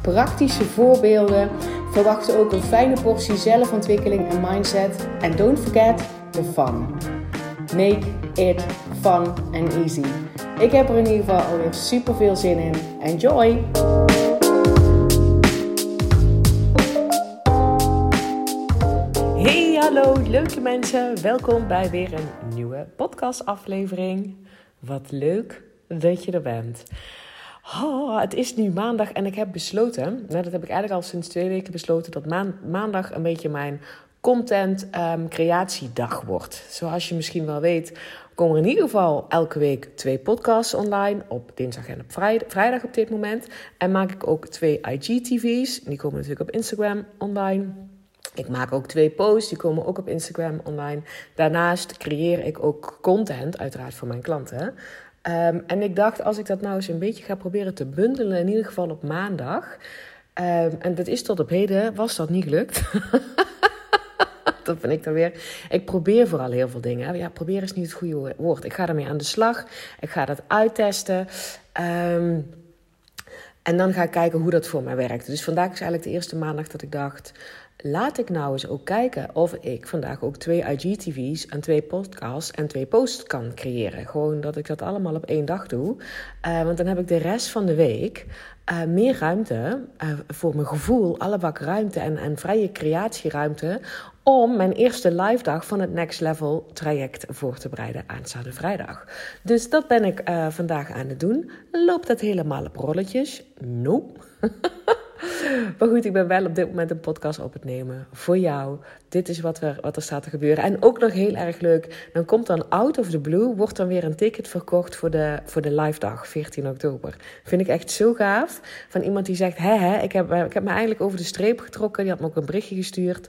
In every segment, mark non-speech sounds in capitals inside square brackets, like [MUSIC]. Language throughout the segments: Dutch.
praktische voorbeelden. Verwacht ook een fijne portie zelfontwikkeling en mindset. En don't forget the fun. Make it fun and easy. Ik heb er in ieder geval alweer super veel zin in. Enjoy! Hey, hallo leuke mensen. Welkom bij weer een nieuwe podcastaflevering. Wat leuk dat je er bent. Oh, het is nu maandag en ik heb besloten, nou, dat heb ik eigenlijk al sinds twee weken besloten, dat maandag een beetje mijn content um, creatiedag wordt. Zoals je misschien wel weet, komen er in ieder geval elke week twee podcasts online. Op dinsdag en op vrijdag, op dit moment. En maak ik ook twee IGTV's. Die komen natuurlijk op Instagram online. Ik maak ook twee posts, die komen ook op Instagram online. Daarnaast creëer ik ook content, uiteraard voor mijn klanten. Um, en ik dacht, als ik dat nou eens een beetje ga proberen te bundelen, in ieder geval op maandag. Um, en dat is tot op heden, was dat niet gelukt. [LAUGHS] dat vind ik dan weer. Ik probeer vooral heel veel dingen. Ja, proberen is niet het goede woord. Ik ga ermee aan de slag. Ik ga dat uittesten. Um, en dan ga ik kijken hoe dat voor mij werkt. Dus vandaag is eigenlijk de eerste maandag dat ik dacht laat ik nou eens ook kijken of ik vandaag ook twee IGTV's en twee podcasts en twee posts kan creëren. Gewoon dat ik dat allemaal op één dag doe. Uh, want dan heb ik de rest van de week uh, meer ruimte, uh, voor mijn gevoel, alle bak ruimte en, en vrije creatieruimte. Om mijn eerste live dag van het Next Level traject voor te bereiden aanstaande vrijdag. Dus dat ben ik vandaag aan het doen. Loopt dat helemaal op rolletjes? Nope. [LAUGHS] Maar goed, ik ben wel op dit moment een podcast op het nemen voor jou. Dit is wat er, wat er staat te gebeuren. En ook nog heel erg leuk, dan komt dan out of the blue, wordt dan weer een ticket verkocht voor de, voor de live dag, 14 oktober. Vind ik echt zo gaaf. Van iemand die zegt, hè hè, ik heb, ik heb me eigenlijk over de streep getrokken. Die had me ook een berichtje gestuurd.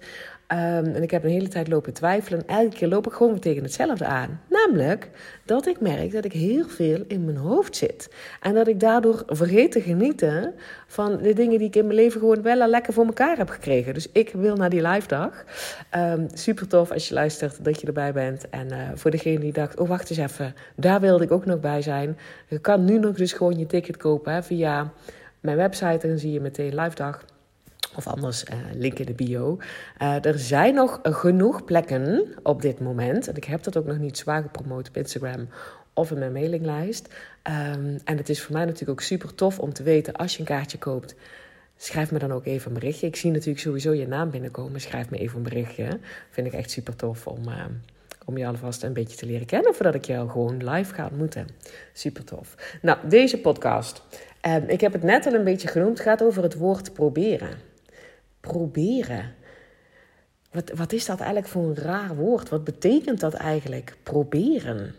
Um, en ik heb een hele tijd lopen twijfelen. En elke keer loop ik gewoon tegen hetzelfde aan. Namelijk dat ik merk dat ik heel veel in mijn hoofd zit. En dat ik daardoor vergeet te genieten van de dingen die ik in mijn leven gewoon wel lekker voor elkaar heb gekregen. Dus ik wil naar die live dag. Um, super tof als je luistert dat je erbij bent. En uh, voor degene die dacht, oh wacht eens even, daar wilde ik ook nog bij zijn. Je kan nu nog dus gewoon je ticket kopen via mijn website. En dan zie je meteen live dag. Of anders, uh, link in de bio. Uh, er zijn nog genoeg plekken op dit moment. En ik heb dat ook nog niet zwaar gepromoot op Instagram of in mijn mailinglijst. Um, en het is voor mij natuurlijk ook super tof om te weten als je een kaartje koopt. Schrijf me dan ook even een berichtje. Ik zie natuurlijk sowieso je naam binnenkomen. Schrijf me even een berichtje. Vind ik echt super tof om, uh, om je alvast een beetje te leren kennen. Voordat ik jou gewoon live ga ontmoeten. Super tof. Nou, deze podcast. Um, ik heb het net al een beetje genoemd. Het gaat over het woord proberen proberen. Wat, wat is dat eigenlijk voor een raar woord? Wat betekent dat eigenlijk? Proberen.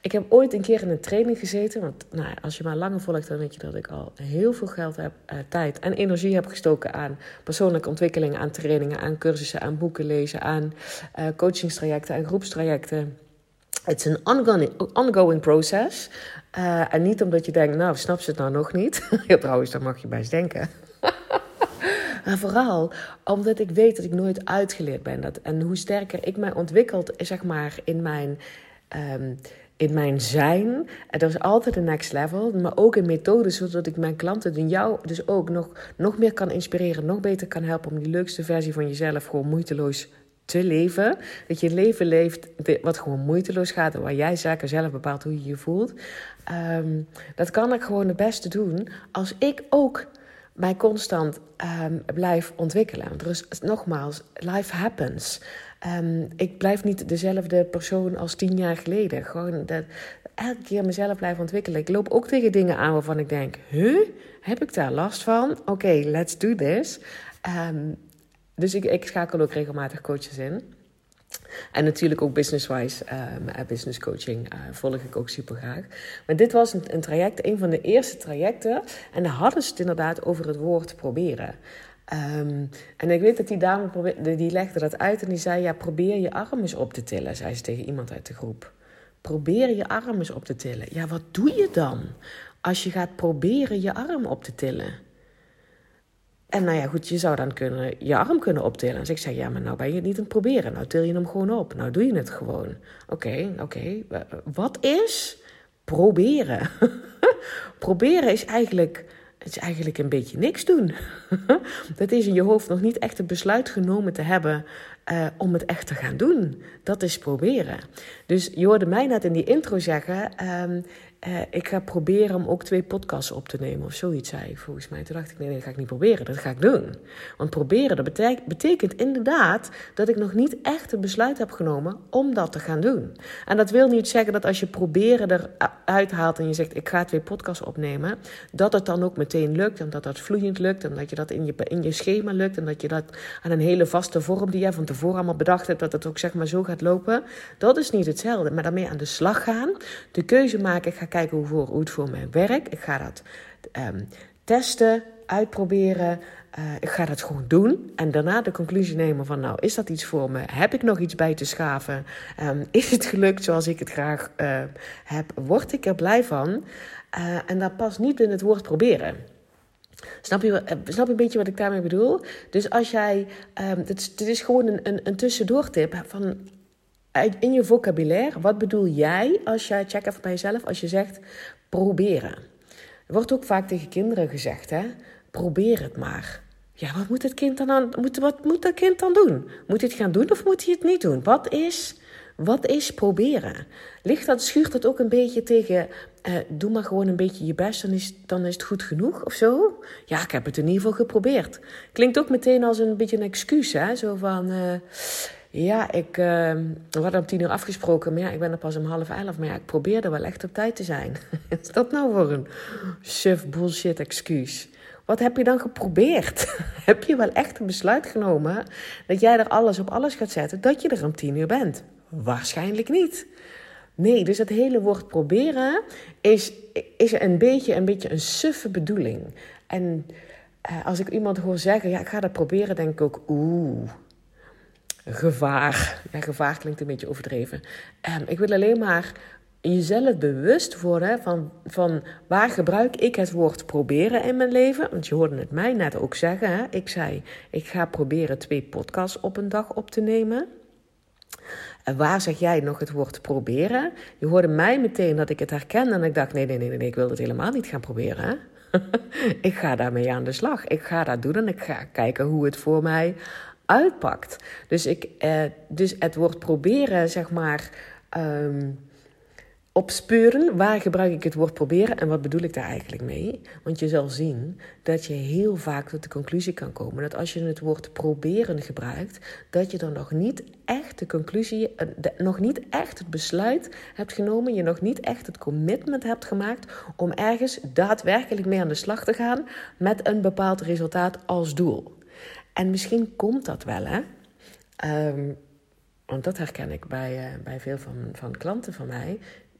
Ik heb ooit een keer in een training gezeten. Want nou, als je maar langer volgt, dan weet je dat ik al heel veel geld heb, uh, tijd en energie heb gestoken aan persoonlijke ontwikkeling, aan trainingen, aan cursussen, aan boeken lezen, aan uh, coachingstrajecten, aan groepstrajecten. Het is een ongoing, process. Uh, en niet omdat je denkt, nou, snap ze het nou nog niet? [LAUGHS] ja, trouwens, daar mag je bij eens denken. [LAUGHS] Maar vooral omdat ik weet dat ik nooit uitgeleerd ben. Dat, en hoe sterker ik mij ontwikkeld, zeg maar, in mijn. Um, in mijn zijn. En dat is altijd een next level. Maar ook in methodes, zodat ik mijn klanten en jou dus ook nog, nog meer kan inspireren. Nog beter kan helpen om die leukste versie van jezelf gewoon moeiteloos te leven. Dat je een leven leeft wat gewoon moeiteloos gaat. En waar jij zaken zelf bepaalt hoe je je voelt. Um, dat kan ik gewoon het beste doen als ik ook mij constant um, blijf ontwikkelen. Is nogmaals, life happens. Um, ik blijf niet dezelfde persoon als tien jaar geleden. Gewoon dat, elke keer mezelf blijf ontwikkelen. Ik loop ook tegen dingen aan waarvan ik denk: huh, heb ik daar last van? Oké, let's do this. Um, dus ik, ik schakel ook regelmatig coaches in. En natuurlijk ook business-wise, um, business coaching uh, volg ik ook super graag. Maar dit was een, een, traject, een van de eerste trajecten. En daar hadden ze het inderdaad over het woord proberen. Ehm, en ik weet dat die dame die legde dat uit en die zei: Ja, probeer je arm eens op te tillen, zei ze tegen iemand uit de groep. Probeer je arm eens op te tillen. Ja, wat doe je dan als je gaat proberen je arm op te tillen? En nou ja, goed, je zou dan kunnen, je arm kunnen optillen. Dus ik zeg, ja, maar nou ben je het niet aan het proberen. Nou til je hem gewoon op. Nou doe je het gewoon. Oké, oké. Wat is proberen? [LAUGHS] proberen is eigenlijk, is eigenlijk een beetje niks doen. [LAUGHS] dat is in je hoofd nog niet echt het besluit genomen te hebben uh, om het echt te gaan doen. Dat is proberen. Dus je hoorde mij net in die intro zeggen: um, uh, ik ga proberen om ook twee podcasts op te nemen of zoiets, zei ik volgens mij. Toen dacht ik: nee, nee, dat ga ik niet proberen, dat ga ik doen. Want proberen, dat betekent, betekent inderdaad dat ik nog niet echt het besluit heb genomen om dat te gaan doen. En dat wil niet zeggen dat als je proberen eruit haalt en je zegt: ik ga twee podcasts opnemen, dat het dan ook meteen lukt en dat dat vloeiend lukt en dat je dat in je, in je schema lukt en dat je dat aan een hele vaste vorm die je van tevoren allemaal bedacht hebt, dat het ook zeg maar zo gaat lopen. Dat is niet hetzelfde. Maar daarmee aan de slag gaan, de keuze maken. Ik ga kijken hoe, het voor mij werkt. Ik ga dat ehm, testen, uitproberen. Uh, ik ga dat gewoon doen. En daarna de conclusie nemen van, nou, is dat iets voor me? Heb ik nog iets bij te schaven? Um, [LAUGHS] is het gelukt zoals ik het graag uh, heb? Word ik er blij van? Uh, en dat past niet in het woord proberen. Snap je, eh, snap je een beetje wat ik daarmee bedoel? Dus als jij, um, is, dit is gewoon een, een, een tussendoortip van in je vocabulaire. Wat bedoel jij als jij, check even bij jezelf, als je zegt proberen. Er wordt ook vaak tegen kinderen gezegd, hè? Probeer het maar. Ja, wat moet het kind dan aan, moet, wat moet dat kind dan doen? Moet hij het gaan doen of moet hij het niet doen? Wat is wat is proberen? Ligt dat, schuurt dat ook een beetje tegen, uh, doe maar gewoon een beetje je best, dan is, dan is het goed genoeg of zo? Ja, ik heb het in ieder geval geprobeerd. Klinkt ook meteen als een beetje een excuus, hè? Zo van, uh, ja, ik, uh, we hadden om tien uur afgesproken, maar ja, ik ben er pas om half elf. Maar ja, ik probeerde wel echt op tijd te zijn. [LAUGHS] Is dat nou voor een suf bullshit excuus? Wat heb je dan geprobeerd? [LAUGHS] heb je wel echt een besluit genomen dat jij er alles op alles gaat zetten, dat je er om tien uur bent? Waarschijnlijk niet. Nee, dus het hele woord proberen is, is een, beetje, een beetje een suffe bedoeling. En eh, als ik iemand hoor zeggen, ja, ik ga dat proberen, denk ik ook, oeh, gevaar. Ja, gevaar klinkt een beetje overdreven. Um, ik wil alleen maar jezelf bewust worden van, van waar gebruik ik het woord proberen in mijn leven. Want je hoorde het mij net ook zeggen. Ik zei, ik ga proberen twee podcasts op een dag op te nemen. En waar zeg jij nog het woord proberen? Je hoorde mij meteen dat ik het herkende en ik dacht: nee, nee, nee, nee, ik wil het helemaal niet gaan proberen. [LAUGHS] ik ga daarmee aan de slag. Ik ga dat doen en ik ga kijken hoe het voor mij uitpakt. Dus, ik, eh, dus het woord proberen, zeg maar. Um, opspeuren. Waar gebruik ik het woord proberen en wat bedoel ik daar eigenlijk mee? Want je zal zien dat je heel vaak tot de conclusie kan komen dat als je het woord proberen gebruikt, dat je dan nog niet echt de conclusie, eh, nog niet echt het besluit hebt genomen, je nog niet echt het commitment hebt gemaakt om ergens daadwerkelijk mee aan de slag te gaan met een bepaald resultaat als doel. En misschien komt dat wel, hè? Um, want dat herken ik bij, uh, bij veel van, van klanten van mij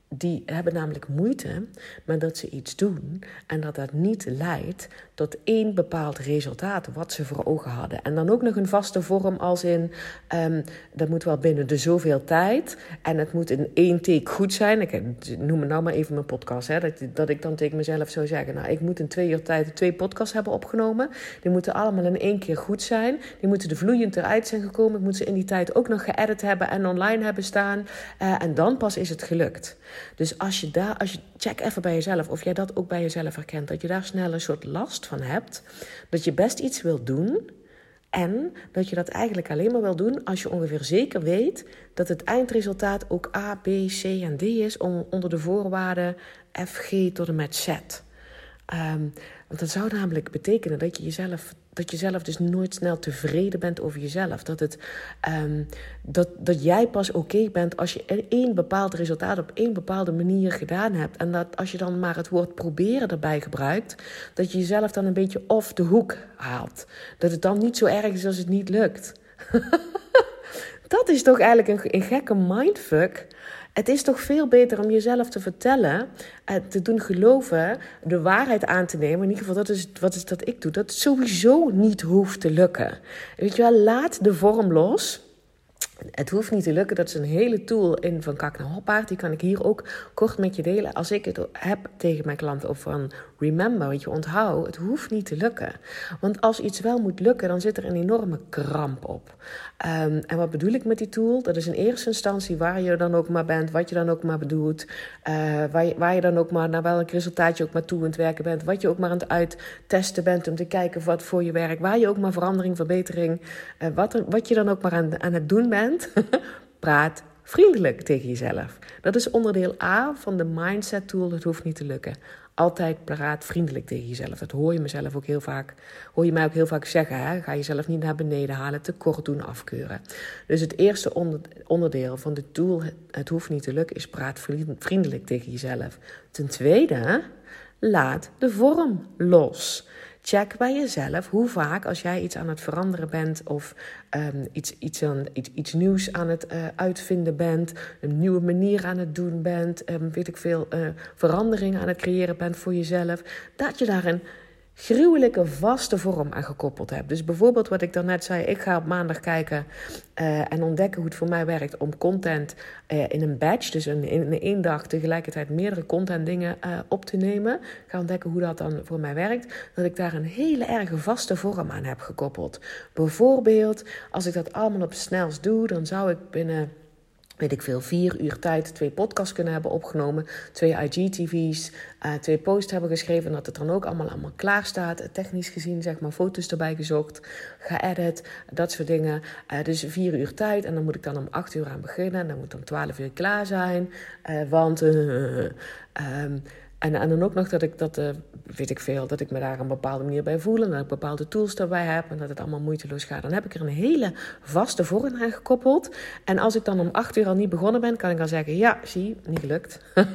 die hebben namelijk moeite met dat ze iets doen en dat dat niet leidt tot één bepaald resultaat wat ze voor ogen hadden. En dan ook nog een vaste vorm als in, um, dat moet wel binnen de zoveel tijd en het moet in één take goed zijn. Ik noem het nou maar even mijn podcast, hè, dat, dat ik dan tegen mezelf zou zeggen, nou ik moet in twee uur tijd twee podcasts hebben opgenomen. Die moeten allemaal in één keer goed zijn. Die moeten er vloeiend eruit zijn gekomen. Ik moet ze in die tijd ook nog geëdit hebben en online hebben staan. Uh, en dan pas is het gelukt. Dus als je daar, als je check even bij jezelf of jij dat ook bij jezelf herkent, dat je daar snel een soort last van hebt, dat je best iets wilt doen. En dat je dat eigenlijk alleen maar wil doen als je ongeveer zeker weet dat het eindresultaat ook A, B, C en D is onder de voorwaarden F, G tot en met Z. Um, want dat zou namelijk betekenen dat je jezelf, dat je zelf dus nooit snel tevreden bent over jezelf. Dat, het, um, dat, dat jij pas oké bent als je één bepaald resultaat op één bepaalde manier gedaan hebt. En dat als je dan maar het woord proberen erbij gebruikt, dat je jezelf dan een beetje off de hoek haalt. Dat het dan niet zo erg is als het niet lukt. [LAUGHS] dat is toch eigenlijk een, een gekke mindfuck Het is toch veel beter om jezelf te vertellen, uh, te doen geloven, de waarheid aan te nemen. In ieder geval, dat is wat is dat ik doe. Dat sowieso niet hoeft te lukken. Weet je wel, laat de vorm los. Het hoeft niet te lukken. Dat is een hele tool in van Kak naar Hoppaard. Die kan ik hier ook kort met je delen. Als ik het heb tegen mijn klanten of van remember, weet je, onthoud, het hoeft niet te lukken. Want als iets wel moet lukken, dan zit er een enorme kramp op. Um, en wat bedoel ik met die tool? Dat is in eerste instantie waar je dan ook maar bent, wat je dan ook maar bedoelt, uh, waar, je, waar je dan ook maar naar welk resultaat je ook maar toe aan het werken bent, wat je ook maar aan het uittesten bent om te kijken wat voor je werkt, waar je ook maar verandering, verbetering, uh, wat, wat je dan ook maar aan, aan het doen bent, [LAUGHS] praat vriendelijk tegen jezelf. Dat is onderdeel A van de mindset tool. Het hoeft niet te lukken. Altijd praat vriendelijk tegen jezelf. Dat hoor je mezelf ook heel vaak. Hoor je mij ook heel vaak zeggen. Hè? Ga jezelf niet naar beneden halen, tekort doen, afkeuren. Dus het eerste onderdeel van de tool, het hoeft niet te lukken, is praat vriendelijk tegen jezelf. Ten tweede, laat de vorm los. Check bij jezelf hoe vaak als jij iets aan het veranderen bent of um, iets, iets, aan, iets, iets nieuws aan het uh, uitvinden bent, een nieuwe manier aan het doen bent, um, weet ik veel, uh, veranderingen aan het creëren bent voor jezelf, dat je daarin gruwelijke vaste vorm aan gekoppeld heb. Dus bijvoorbeeld wat ik daarnet zei, ik ga op maandag kijken uh, en ontdekken hoe het voor mij werkt om content uh, in een batch, dus in, in één dag tegelijkertijd meerdere content dingen uh, op te nemen. Ik ga ontdekken hoe dat dan voor mij werkt. Dat ik daar een hele erge vaste vorm aan heb gekoppeld. Bijvoorbeeld, als ik dat allemaal op snelst doe, dan zou ik binnen weet ik veel, vier uur tijd twee podcasts kunnen hebben opgenomen, twee IGTV's, uh, twee posts hebben geschreven, dat het dan ook allemaal, allemaal klaar staat. Technisch gezien, zeg maar, foto's erbij gezocht, geëdit, dat soort dingen. Uh, dus vier uur tijd en dan moet ik dan om acht uur aan beginnen. En dan moet om twaalf uur klaar zijn, want... Um, [LAUGHS] en, dan ook nog dat ik dat, uh, weet ik veel, dat ik me daar een bepaalde manier bij voel. En dat ik bepaalde tools daarbij heb. En dat het allemaal moeiteloos gaat. Dan heb ik er een hele vaste vorm aan gekoppeld. En als ik dan om acht uur al niet begonnen ben, kan ik dan zeggen: Ja, zie, niet gelukt. [LAUGHS]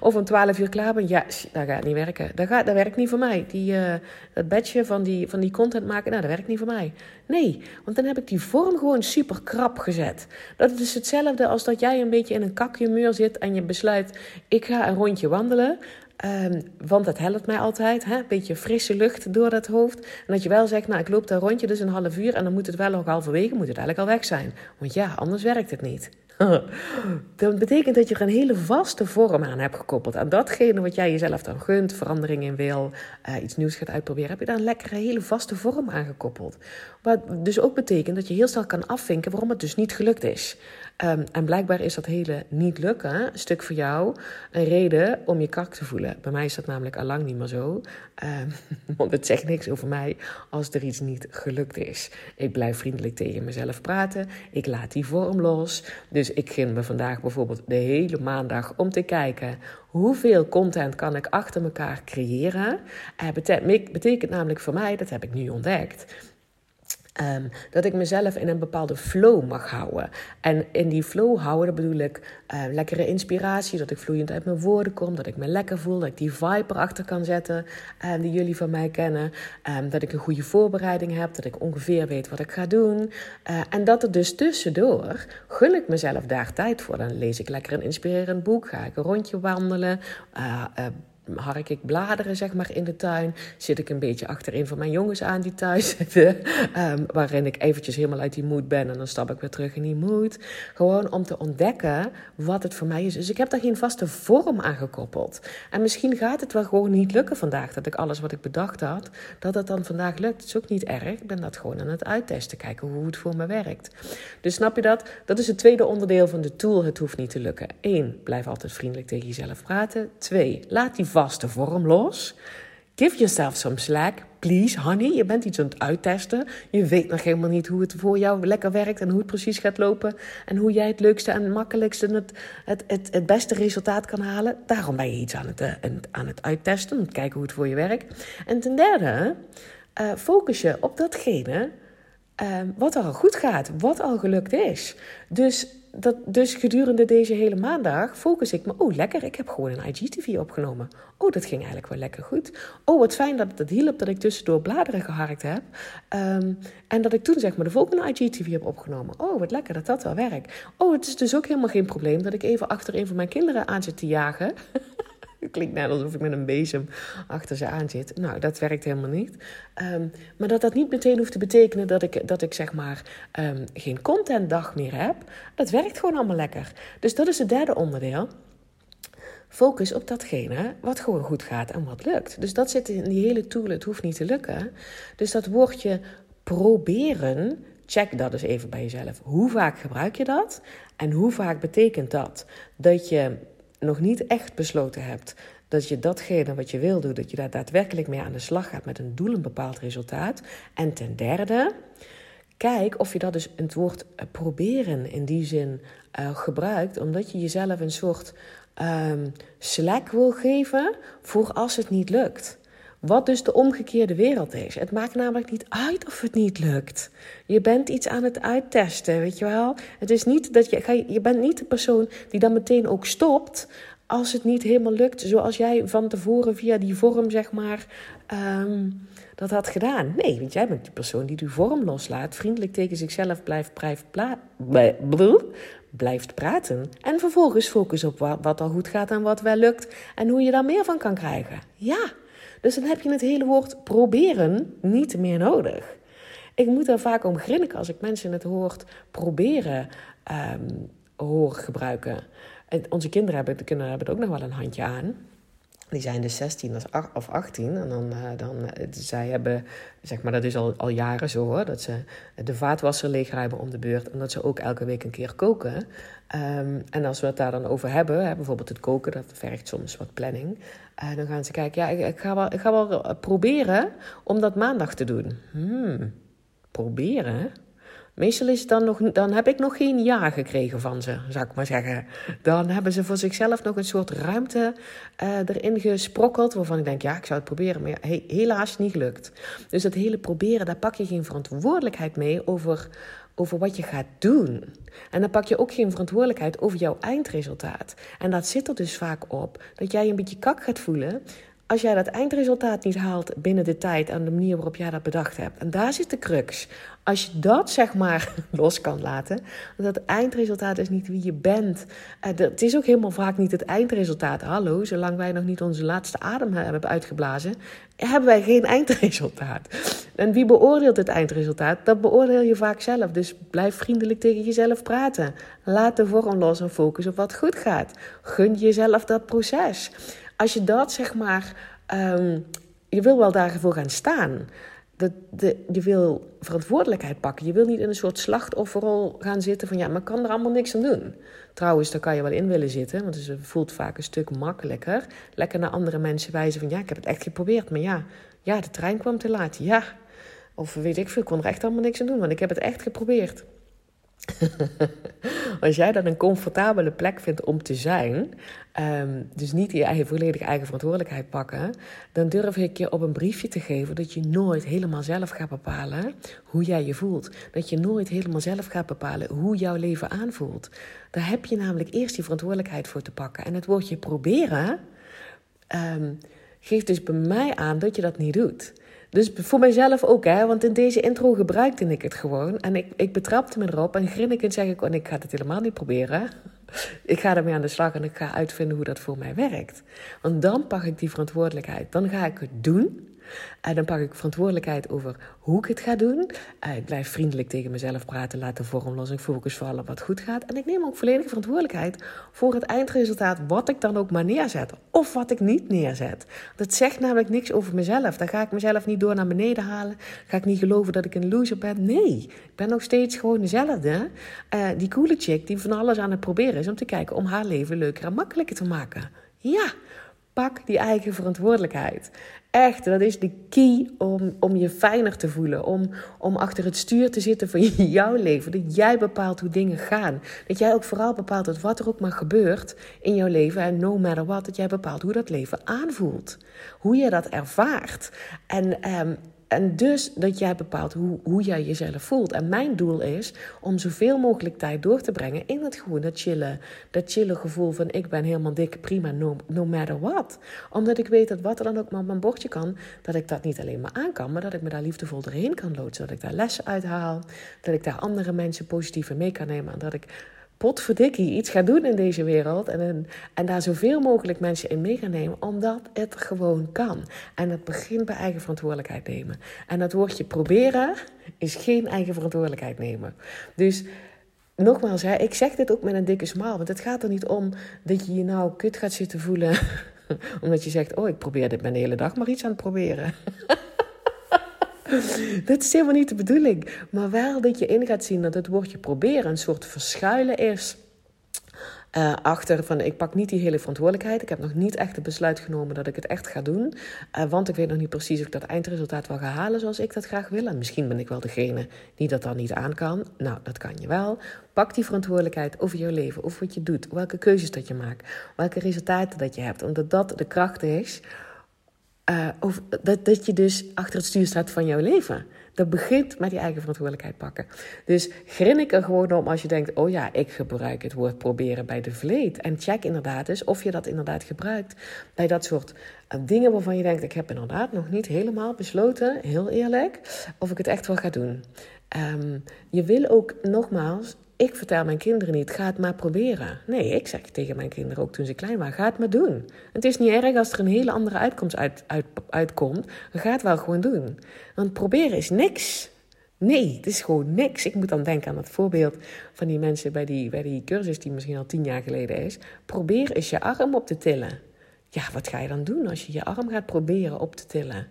Of om 12 uur klaar ben. Ja, dat gaat niet werken. Dat, gaat, dat werkt niet voor mij. Die, uh, dat badge van die, van die content maken, nou, dat werkt niet voor mij. Nee, want dan heb ik die vorm gewoon super krap gezet. Dat is hetzelfde als dat jij een beetje in een kakje zit en je besluit: ik ga een rondje wandelen. Um, want dat helpt mij altijd. Hè? Een beetje frisse lucht door dat hoofd. En dat je wel zegt, nou ik loop daar rondje dus een half uur... en dan moet het wel nog halverwege, moet het eigenlijk al weg zijn. Want ja, anders werkt het niet. [LAUGHS] dat betekent dat je er een hele vaste vorm aan hebt gekoppeld. Aan datgene wat jij jezelf dan gunt, verandering in wil, uh, iets nieuws gaat uitproberen, heb je daar een lekkere, hele vaste vorm aan gekoppeld. Wat dus ook betekent dat je heel snel kan afvinken waarom het dus niet gelukt is. Um, en blijkbaar is dat hele niet lukken, stuk voor jou, een reden om je kak te voelen. Bij mij is dat namelijk al lang niet meer zo. Um, [LAUGHS] want het zegt niks over mij als er iets niet gelukt is. Ik blijf vriendelijk tegen mezelf praten. Ik laat die vorm los. Dus ik ging me vandaag bijvoorbeeld de hele maandag om te kijken hoeveel content kan ik achter elkaar creëren. Uh, betekent namelijk voor mij, dat heb ik nu ontdekt Um, dat ik mezelf in een bepaalde flow mag houden. En in die flow houden, bedoel ik uh, lekkere inspiratie, dat ik vloeiend uit mijn woorden kom, dat ik me lekker voel, dat ik die vibe erachter kan zetten um, die jullie van mij kennen. Dat ik een goede voorbereiding heb, dat ik ongeveer weet wat ik ga doen. Uh, en dat er dus tussendoor gun ik mezelf daar tijd voor. Dan lees ik lekker een inspirerend boek, ga ik een rondje wandelen. Uh, hark ik bladeren zeg maar in de tuin. Zit ik een beetje achterin van mijn jongens aan die thuis zitten. Um, [LAUGHS] waarin ik eventjes helemaal uit die moed ben en dan stap ik weer terug in die moed. Gewoon om te ontdekken wat het voor mij is. Dus ik heb daar geen vaste vorm aan gekoppeld. En misschien gaat het wel gewoon niet lukken vandaag. Dat ik alles wat ik bedacht had, dat het dan vandaag lukt. Dat is ook niet erg. Ik ben dat gewoon aan het uittesten. Kijken hoe het voor me werkt. Dus snap je dat? Dat is het tweede onderdeel van de tool. Het hoeft niet te lukken. Eén, blijf altijd vriendelijk tegen jezelf praten. Twee, laat die vaste vorm los. Give yourself some slack. Please, honey. Je bent iets aan het uittesten. Je weet nog helemaal niet hoe het voor jou lekker werkt en hoe het precies gaat lopen. En hoe jij het leukste en makkelijkste het, het, het, het beste resultaat kan halen. Daarom ben je iets aan het, uh, aan het uittesten. Om te kijken hoe het voor je werkt. En ten derde, uh, focus je op datgene uh, wat al goed gaat. Wat al gelukt is. Dus dat, dus gedurende deze hele maandag focus ik me, oh lekker, ik heb gewoon een IGTV opgenomen. Oh, dat ging eigenlijk wel lekker goed. Oh, wat fijn dat het hielp dat ik tussendoor bladeren geharkt heb. Ehm, en dat ik toen zeg maar de volgende IGTV heb opgenomen. Oh, wat lekker dat dat wel werkt. Oh, het is dus ook helemaal geen probleem dat ik even achter een van mijn kinderen aan zit te jagen. [LAUGHS] Het klinkt net alsof ik met een bezem achter ze aan zit. Nou, dat werkt helemaal niet. Ehm, maar dat dat niet meteen hoeft te betekenen dat ik, dat ik zeg maar um, geen contentdag meer heb. Dat werkt gewoon allemaal lekker. Dus dat is het derde onderdeel. Focus op datgene wat gewoon goed gaat en wat lukt. Dus dat zit in die hele tool. Het hoeft niet te lukken. Dus dat woordje proberen. Check dat eens even bij jezelf. Hoe vaak gebruik je dat? En hoe vaak betekent dat dat je nog niet echt besloten hebt dat je datgene wat je wil doen, dat je daar daadwerkelijk mee aan de slag gaat met een doel, een bepaald resultaat. En ten derde, kijk of je dat dus het woord eh, proberen in die zin uh, gebruikt, omdat je jezelf een soort um, slack wil geven voor als het niet lukt. Wat dus de omgekeerde wereld is. Het maakt namelijk niet uit of het niet lukt. Je bent iets aan het uittesten, weet je wel. Het is niet dat je, je bent niet de persoon die dan meteen ook stopt als het niet helemaal lukt zoals jij van tevoren via die vorm, zeg maar, um, dat had gedaan. Nee, want jij bent die persoon die die vorm loslaat, vriendelijk tegen zichzelf blijft, blijft, blijft praten. En vervolgens focus op wat, wat al goed gaat en wat wel lukt en hoe je daar meer van kan krijgen. Ja, dus dan heb je het hele woord proberen niet meer nodig. Ik moet er vaak om grinniken als ik mensen het woord proberen um, hoor gebruiken. En onze kinderen hebben, kinderen hebben er ook nog wel een handje aan. Die zijn dus 16 of 18. En dan, uh, dan eh, zij hebben, zeg maar, dat is al, al jaren zo hoor. Dat ze de vaatwasser leegruimen om de beurt. En dat ze ook elke week een keer koken. Um, en als we het daar dan over hebben, hè, bijvoorbeeld het koken, dat vergt soms wat planning. Uh, dan gaan ze kijken, ja, ik, ik, ga wel, ik ga wel proberen om dat maandag te doen. Hmm, proberen? Meestal is dan nog, dan heb ik nog geen ja gekregen van ze, zou ik maar zeggen. Dan hebben ze voor zichzelf nog een soort ruimte uh, erin gesprokkeld, waarvan ik denk, ja, ik zou het proberen, maar helaas niet gelukt. Dus dat hele proberen, daar pak je geen verantwoordelijkheid mee over, over wat je gaat doen. En dan pak je ook geen verantwoordelijkheid over jouw eindresultaat. En dat zit er dus vaak op dat jij een beetje kak gaat voelen als jij dat eindresultaat niet haalt binnen de tijd en de manier waarop jij dat bedacht hebt. En daar zit de crux. Als je dat zeg maar [LAUGHS] los kan laten, dat het eindresultaat is niet wie je bent. Eh, het is ook helemaal vaak niet het eindresultaat. Hallo, zolang wij nog niet onze laatste adem hebben uitgeblazen, hebben wij geen [LAUGHS] eindresultaat. En wie beoordeelt het eindresultaat? Dat beoordeel je vaak zelf. Dus blijf vriendelijk tegen jezelf praten. Laat de vorm los en focus op wat goed gaat. Gun jezelf dat proces als je dat zeg maar, um, je wil wel daarvoor gaan staan. Dat de, je wil verantwoordelijkheid pakken. Je wil niet in een soort slachtofferrol gaan zitten van ja, maar ik kan er allemaal niks aan doen. Trouwens, daar kan je wel in willen zitten, want het voelt vaak een stuk makkelijker. Lekker naar andere mensen wijzen van ja, ik heb het echt geprobeerd, maar ja, ja de trein kwam te laat. Ja, of weet ik veel, ik kon er echt allemaal niks aan doen, want ik heb het echt geprobeerd. [LAUGHS] Als jij dat een comfortabele plek vindt om te zijn, ehm, dus niet je eigen volledige eigen verantwoordelijkheid pakken, dan durf ik je op een briefje te geven dat je nooit helemaal zelf gaat bepalen hoe jij je voelt. Dat je nooit helemaal zelf gaat bepalen hoe jouw leven aanvoelt. Daar heb je namelijk eerst die verantwoordelijkheid voor te pakken. En het woordje proberen um, geeft dus bij mij aan dat je dat niet doet. Dus voor mijzelf ook, hè, want in deze intro gebruikte ik het gewoon. En ik, ik betrapte me erop en grinnikend zeg ik, oh, ik ga het helemaal niet proberen. [LAUGHS] Ik ga ermee aan de slag en ik ga uitvinden hoe dat voor mij werkt. Want dan pak ik die verantwoordelijkheid. Dan ga ik het doen. En dan pak ik verantwoordelijkheid over hoe ik het ga doen. Eh, ik blijf vriendelijk tegen mezelf praten, laat de vorm los. Ik focus vooral op wat goed gaat. En ik neem ook volledige verantwoordelijkheid voor het eindresultaat, wat ik dan ook maar neerzet. Of wat ik niet neerzet. Dat zegt namelijk niks over mezelf. Dan ga ik mezelf niet door naar beneden halen. Ga ik niet geloven dat ik een loser ben. Nee, ik ben nog steeds gewoon dezelfde. Uh, die coole chick die van alles aan het proberen is om te kijken om haar leven leuker en makkelijker te maken. Ja, pak die eigen verantwoordelijkheid. Echt, dat is de key om, om je fijner te voelen. Om, om achter het stuur te zitten van [LAUGHS] jouw leven. Dat jij bepaalt hoe dingen gaan. Dat jij ook vooral bepaalt dat wat er ook maar gebeurt in jouw leven. En no matter what, dat jij bepaalt hoe dat leven aanvoelt. Hoe je dat ervaart. En um, en dus dat jij bepaalt hoe, hoe jij jezelf voelt. En mijn doel is om zoveel mogelijk tijd door te brengen in het gewoon chillen. Dat chillen gevoel van ik ben helemaal dik, prima, no, matter what. Omdat ik weet dat wat er dan ook maar op mijn bordje kan, dat ik dat niet alleen maar aan kan, maar dat ik me daar liefdevol doorheen kan loodsen. Dat ik daar lessen uit haal, dat ik daar andere mensen positief mee kan nemen. En dat ik potverdikkie iets gaat doen in deze wereld. En, en daar zoveel mogelijk mensen in mee gaan nemen, omdat het gewoon kan. En het begint bij eigen verantwoordelijkheid nemen. En dat woordje proberen is geen eigen verantwoordelijkheid nemen. Dus nogmaals, hè, ik zeg dit ook met een dikke smaal. Want het gaat er niet om dat je je nou kut gaat zitten voelen. [LAUGHS] omdat je zegt, oh, ik probeer dit mijn hele dag maar iets aan het proberen. [LAUGHS] [LAUGHS] dat is helemaal niet de bedoeling. Maar wel dat je in gaat zien dat het woordje proberen een soort verschuilen is. Uh, achter van ik pak niet die hele verantwoordelijkheid. Ik heb nog niet echt het besluit genomen dat ik het echt ga doen. Uh, want ik weet nog niet precies of ik dat eindresultaat wel ga halen zoals ik dat graag wil. En misschien ben ik wel degene die dat dan niet aan kan. Nou, dat kan je wel. Pak die verantwoordelijkheid over jouw leven, over wat je doet, welke keuzes dat je maakt, welke resultaten dat je hebt. Omdat dat de kracht is uh, of dat, dat je dus achter het stuur staat van jouw leven. Dat begint met je eigen verantwoordelijkheid pakken. Dus grin ik er gewoon om als je denkt: oh ja, ik gebruik het woord proberen bij de vleet. En check inderdaad eens of je dat inderdaad gebruikt bij dat soort uh, dingen waarvan je denkt: ik heb inderdaad nog niet helemaal besloten, heel eerlijk, of ik het echt wel ga doen. Um, je wil ook nogmaals ik vertel mijn kinderen niet, ga het maar proberen. Nee, ik zeg tegen mijn kinderen ook toen ze klein waren, ga het maar doen. Het is niet erg als er een hele andere uitkomst uit, uit, uitkomt. Ga het wel gewoon doen. Want proberen is niks. Nee, het is gewoon niks. Ik moet dan denken aan het voorbeeld van die mensen bij die, bij die cursus die misschien al tien jaar geleden is. Probeer eens je arm op te tillen. Ja, wat ga je dan doen als je je arm gaat proberen op te tillen?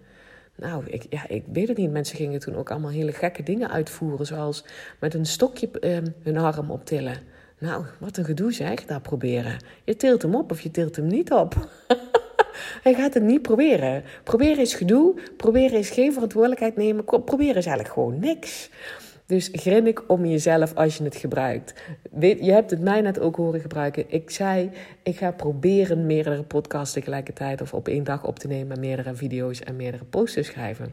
Nou, ik, ja, ik weet het niet. Mensen gingen toen ook allemaal hele gekke dingen uitvoeren. Zoals met een stokje ehm, hun arm optillen. Nou, wat een gedoe zeg, daar proberen. Je tilt hem op of je tilt hem niet op. [LAUGHS] Hij gaat het niet proberen. Proberen is gedoe. Proberen is geen verantwoordelijkheid nemen. Proberen is eigenlijk gewoon niks. Dus grinnik om jezelf als je het gebruikt. je hebt het mij net ook horen gebruiken. Ik zei, ik ga proberen meerdere podcasts tegelijkertijd of op één dag op te nemen, meerdere video's en meerdere posts te schrijven.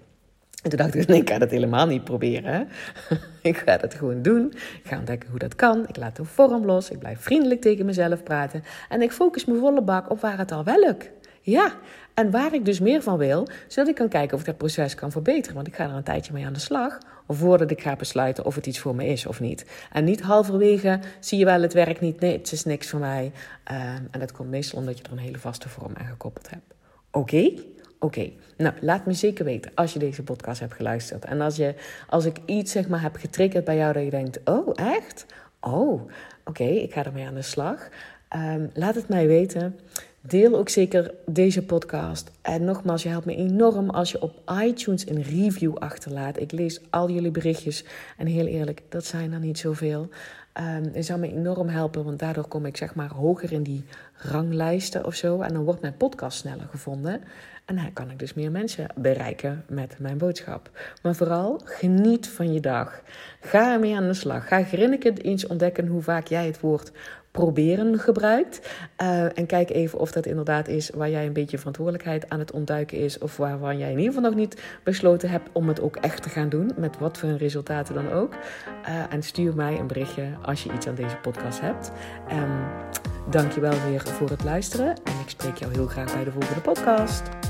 En toen dacht ik, nee, ik ga dat helemaal niet proberen. [LAUGHS] ik ga dat gewoon doen. Ik ga ontdekken hoe dat kan. Ik laat de vorm los. Ik blijf vriendelijk tegen mezelf praten. En ik focus me volle bak op waar het al wel lukt. Ja, en waar ik dus meer van wil, zodat ik kan kijken of ik dat proces kan verbeteren. Want ik ga er een tijdje mee aan de slag, voordat ik ga besluiten of het iets voor me is of niet. En niet halverwege, zie je wel, het werkt niet, nee, het is niks voor mij. Ehm, en dat komt meestal omdat je er een hele vaste vorm aan gekoppeld hebt. Oké? Oké, nou laat me zeker weten als je deze podcast hebt geluisterd. En als, je, als ik iets zeg maar heb getriggerd bij jou dat je denkt, oh echt? Oh, oké, ik ga ermee aan de slag. Ehm, laat het mij weten. Deel ook zeker deze podcast. En nogmaals, je helpt me enorm als je op iTunes een review achterlaat. Ik lees al jullie berichtjes. En heel eerlijk, dat zijn er niet zoveel. Um, het zou me enorm helpen, want daardoor kom ik zeg maar hoger in die ranglijsten of zo. En dan wordt mijn podcast sneller gevonden. En dan kan ik dus meer mensen bereiken met mijn boodschap. Maar vooral, geniet van je dag. Ga ermee aan de slag. Ga grinnikend eens ontdekken hoe vaak jij het woord proberen gebruikt. Uh, en kijk even of dat inderdaad is waar jij een beetje verantwoordelijkheid aan het ontduiken is. Of waarvan jij in ieder geval nog niet besloten hebt om het ook echt te gaan doen. Met wat voor resultaten dan ook. Uh, en stuur mij een berichtje als je iets aan deze podcast hebt. Um, Dank je wel weer voor het luisteren. En ik spreek jou heel graag bij de volgende podcast.